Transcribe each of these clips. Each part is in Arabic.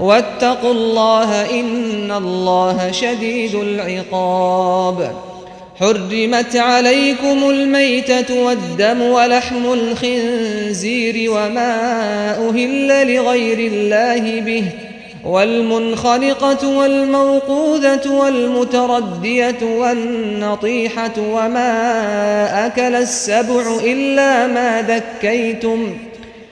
واتقوا الله إن الله شديد العقاب. حرمت عليكم الميتة والدم ولحم الخنزير وما أهل لغير الله به والمنخلقة والموقوذة والمتردية والنطيحة وما أكل السبع إلا ما ذكيتم.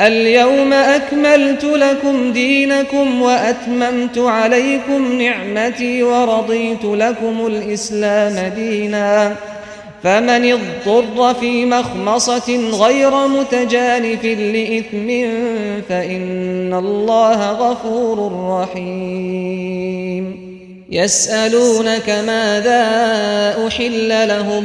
اليوم أكملت لكم دينكم وأتممت عليكم نعمتي ورضيت لكم الإسلام دينا. فمن اضطر في مخمصة غير متجانف لإثم فإن الله غفور رحيم. يسألونك ماذا أحل لهم؟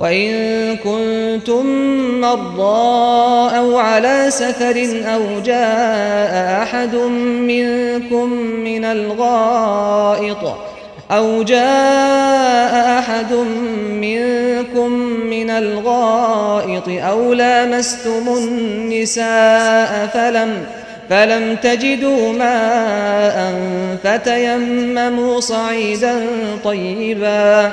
وإن كنتم مرضى أو على سفر أو جاء أحد منكم من الغائط أو جاء أحد منكم من الغائط أو لامستم النساء فلم فلم تجدوا ماء فتيمموا صعيدا طيبا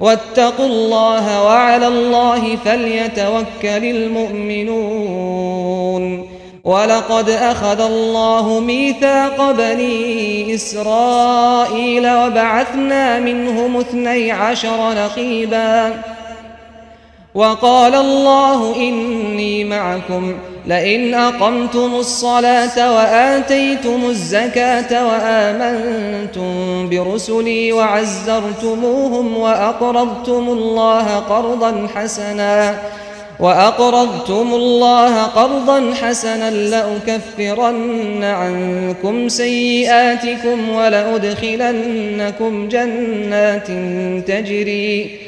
واتقوا الله وعلى الله فليتوكل المؤمنون. ولقد أخذ الله ميثاق بني إسرائيل وبعثنا منهم اثني عشر نقيباً. وقال الله إني معكم لئن أقمتم الصلاة وآتيتم الزكاة وآمنتم برسلي وعزرتموهم وأقرضتم الله قرضا حسنا وأقرضتم الله قرضا حسنا لأكفرن عنكم سيئاتكم ولأدخلنكم جنات تجري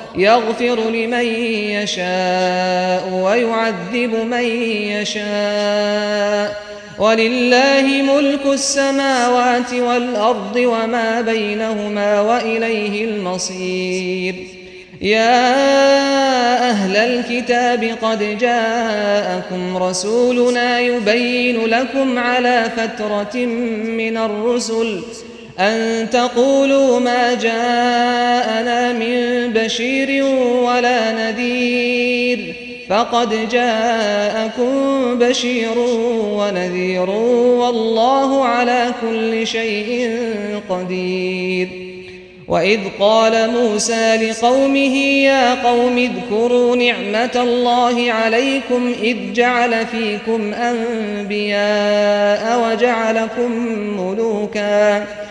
يغفر لمن يشاء ويعذب من يشاء. ولله ملك السماوات والأرض وما بينهما وإليه المصير. يا أهل الكتاب قد جاءكم رسولنا يبين لكم على فترة من الرسل أن تقولوا ما جاءنا من بشير ولا نذير فقد جاءكم بشير ونذير والله على كل شيء قدير. وإذ قال موسى لقومه يا قوم اذكروا نعمة الله عليكم إذ جعل فيكم أنبياء وجعلكم ملوكاً.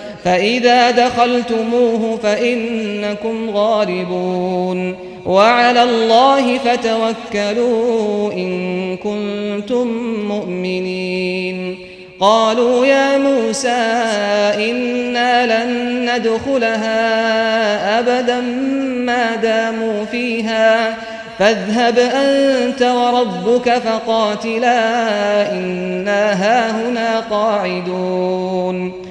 فإذا دخلتموه فإنكم غالبون وعلى الله فتوكلوا إن كنتم مؤمنين قالوا يا موسى إنا لن ندخلها أبدا ما داموا فيها فاذهب أنت وربك فقاتلا إنا هاهنا قاعدون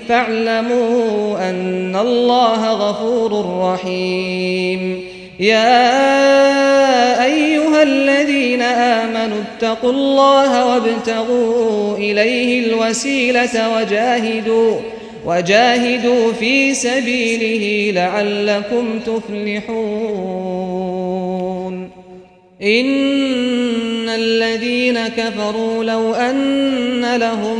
فاعلموا أن الله غفور رحيم. يا أيها الذين آمنوا اتقوا الله وابتغوا إليه الوسيلة وجاهدوا وجاهدوا في سبيله لعلكم تفلحون. إن الذين كفروا لو أن لهم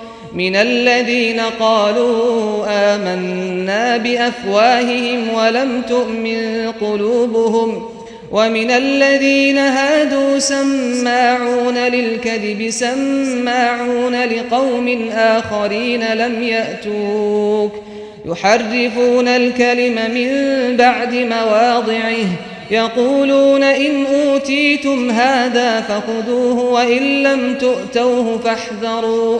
من الذين قالوا آمنا بأفواههم ولم تؤمن قلوبهم ومن الذين هادوا سماعون للكذب سماعون لقوم آخرين لم يأتوك يحرفون الكلم من بعد مواضعه يقولون إن أوتيتم هذا فخذوه وإن لم تؤتوه فاحذروا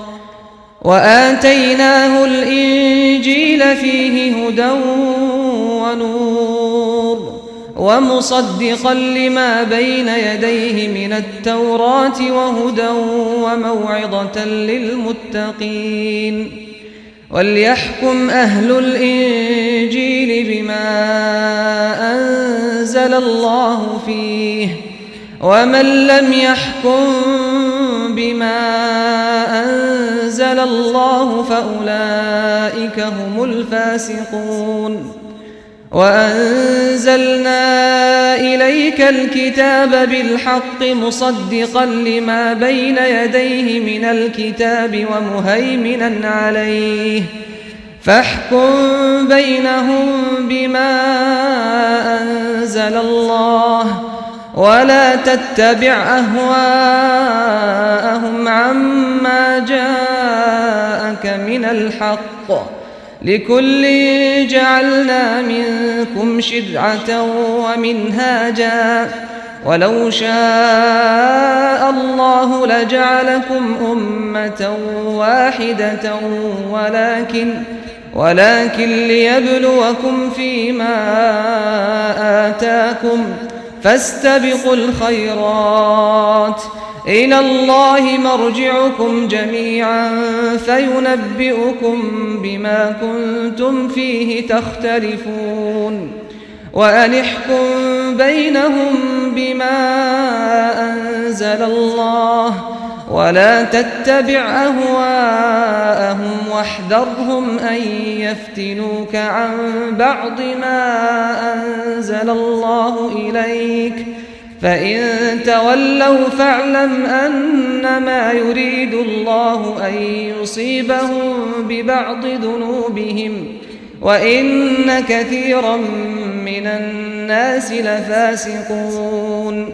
وآتيناه الإنجيل فيه هدى ونور ومصدقا لما بين يديه من التوراة وهدى وموعظة للمتقين وليحكم أهل الإنجيل بما أنزل الله فيه ومن لم يحكم بما أنزل الله فأولئك هم الفاسقون. وأنزلنا إليك الكتاب بالحق مصدقا لما بين يديه من الكتاب ومهيمنا عليه. فاحكم بينهم بما أنزل الله. ولا تتبع أهواءهم عما جاءك من الحق. لكل جعلنا منكم شرعة ومنهاجا. ولو شاء الله لجعلكم أمة واحدة ولكن ولكن ليبلوكم فيما آتاكم. فاستبقوا الخيرات. إلى الله مرجعكم جميعا فينبئكم بما كنتم فيه تختلفون. وأنحكم بينهم بما أنزل الله. ولا تتبع أهواءهم واحذرهم أن يفتنوك عن بعض ما أنزل الله إليك ۖ. فإن تولوا فاعلم أنما يريد الله أن يصيبهم ببعض ذنوبهم. وإن كثيرا من الناس لفاسقون.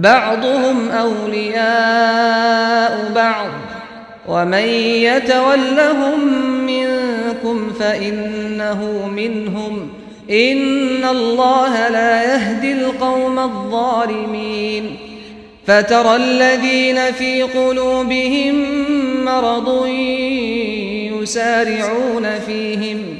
بعضهم أولياء بعض ومن يتولهم منكم فإنه منهم. إن الله لا يهدي القوم الظالمين. فترى الذين في قلوبهم مرض يسارعون فيهم.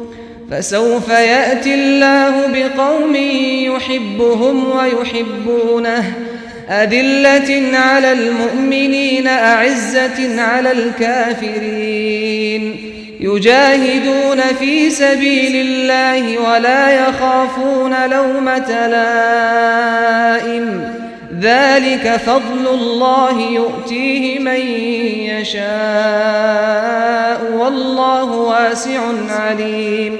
فسوف يأتي الله بقوم يحبهم ويحبونه. أذلة على المؤمنين أعزة على الكافرين. يجاهدون في سبيل الله ولا يخافون لومة لائم. ذلك فضل الله يؤتيه من يشاء والله واسع عليم.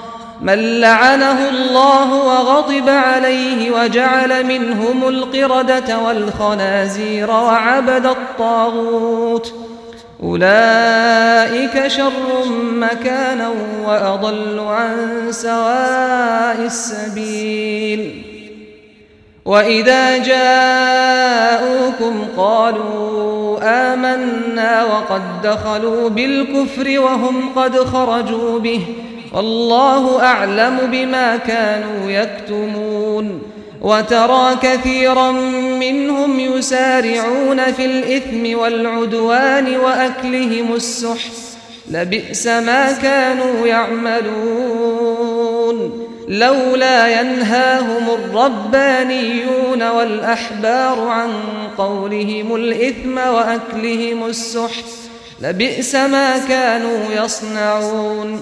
من لعنه الله وغضب عليه وجعل منهم القردة والخنازير وعبد الطاغوت. أولئك شر مكانا وأضل عن سواء السبيل. وإذا جاءوكم قالوا آمنا وقد دخلوا بالكفر وهم قد خرجوا به. والله أعلم بما كانوا يكتمون وترى كثيرا منهم يسارعون في الإثم والعدوان وأكلهم السحت. لبئس ما كانوا يعملون. لولا ينهاهم الربانيون والأحبار عن قولهم الإثم وأكلهم السحت. لبئس ما كانوا يصنعون.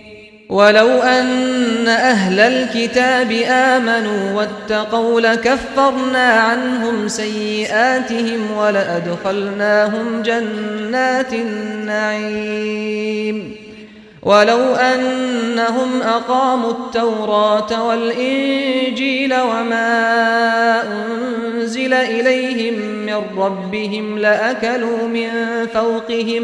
ولو أن أهل الكتاب آمنوا واتقوا لكفرنا عنهم سيئاتهم ولأدخلناهم جنات النعيم ولو أنهم أقاموا التوراة والإنجيل وما أنزل إليهم من ربهم لأكلوا من فوقهم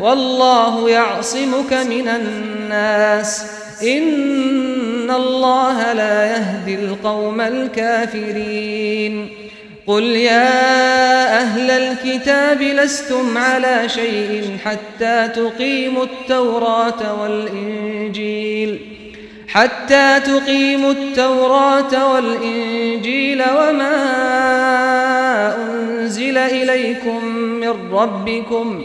والله يعصمك من الناس. إن الله لا يهدي القوم الكافرين. قل يا أهل الكتاب لستم على شيء حتى تقيموا التوراة والإنجيل. حتى تقيموا التوراة والإنجيل وما أنزل إليكم من ربكم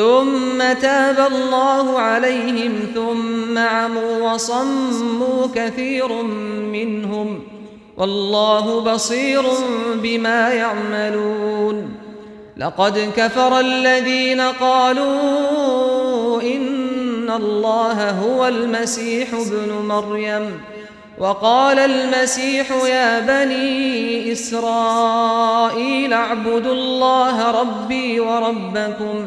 ثم تاب الله عليهم ثم عموا وصموا كثير منهم والله بصير بما يعملون لقد كفر الذين قالوا إن الله هو المسيح ابن مريم وقال المسيح يا بني إسرائيل اعبدوا الله ربي وربكم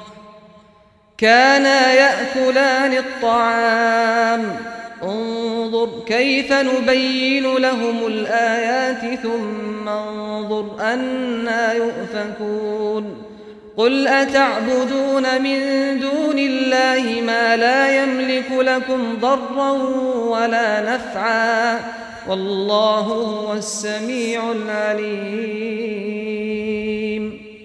كانا يأكلان الطعام. انظر كيف نبين لهم الآيات ثم انظر أنا يؤفكون. قل أتعبدون من دون الله ما لا يملك لكم ضرا ولا نفعا. والله هو السميع العليم.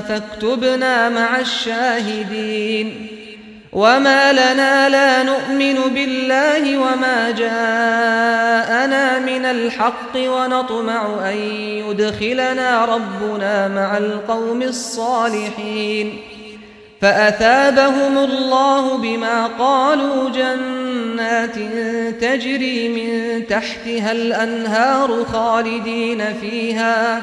فاكتبنا مع الشاهدين وما لنا لا نؤمن بالله وما جاءنا من الحق ونطمع أن يدخلنا ربنا مع القوم الصالحين فأثابهم الله بما قالوا جنات تجري من تحتها الأنهار خالدين فيها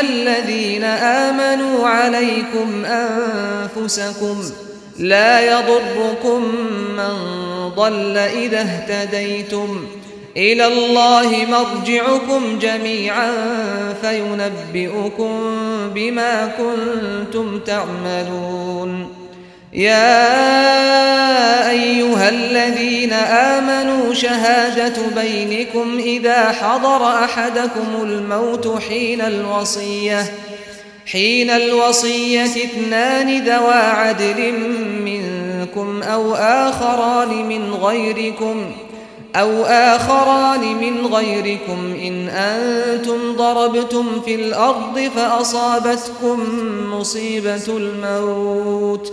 الذين آمنوا عليكم أنفسكم لا يضركم من ضل إذا اهتديتم إلى الله مرجعكم جميعا فينبئكم بما كنتم تعملون يا أيها الذين آمنوا شهادة بينكم إذا حضر أحدكم الموت حين الوصية حين الوصية اثنان ذوى عدل منكم أو آخران من غيركم أو آخران من غيركم إن أنتم ضربتم في الأرض فأصابتكم مصيبة الموت.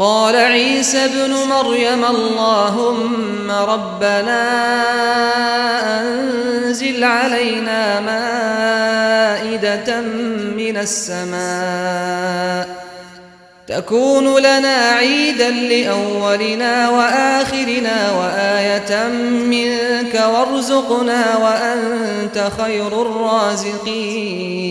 قال عيسى ابن مريم اللهم ربنا أنزل علينا مائدة من السماء تكون لنا عيدا لأولنا وآخرنا وآية منك وارزقنا وأنت خير الرازقين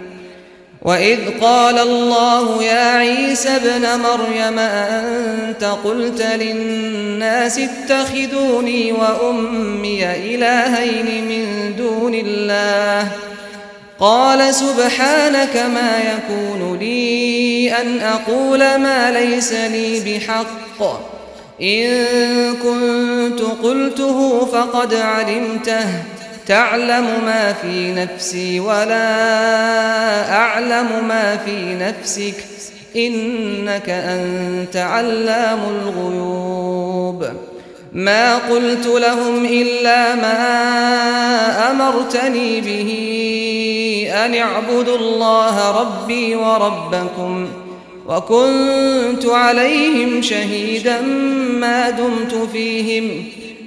وإذ قال الله يا عيسى ابن مريم أنت قلت للناس اتخذوني وأمي إلهين من دون الله؟ قال سبحانك ما يكون لي أن أقول ما ليس لي بحق. إن كنت قلته فقد علمته. تعلم ما في نفسي ولا أعلم ما في نفسك. إنك أنت علام الغيوب. ما قلت لهم إلا ما أمرتني به أن اعبدوا الله ربي وربكم. وكنت عليهم شهيدا ما دمت فيهم.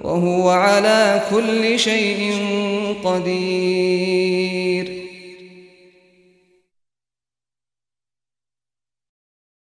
وهو على كل شيء قدير.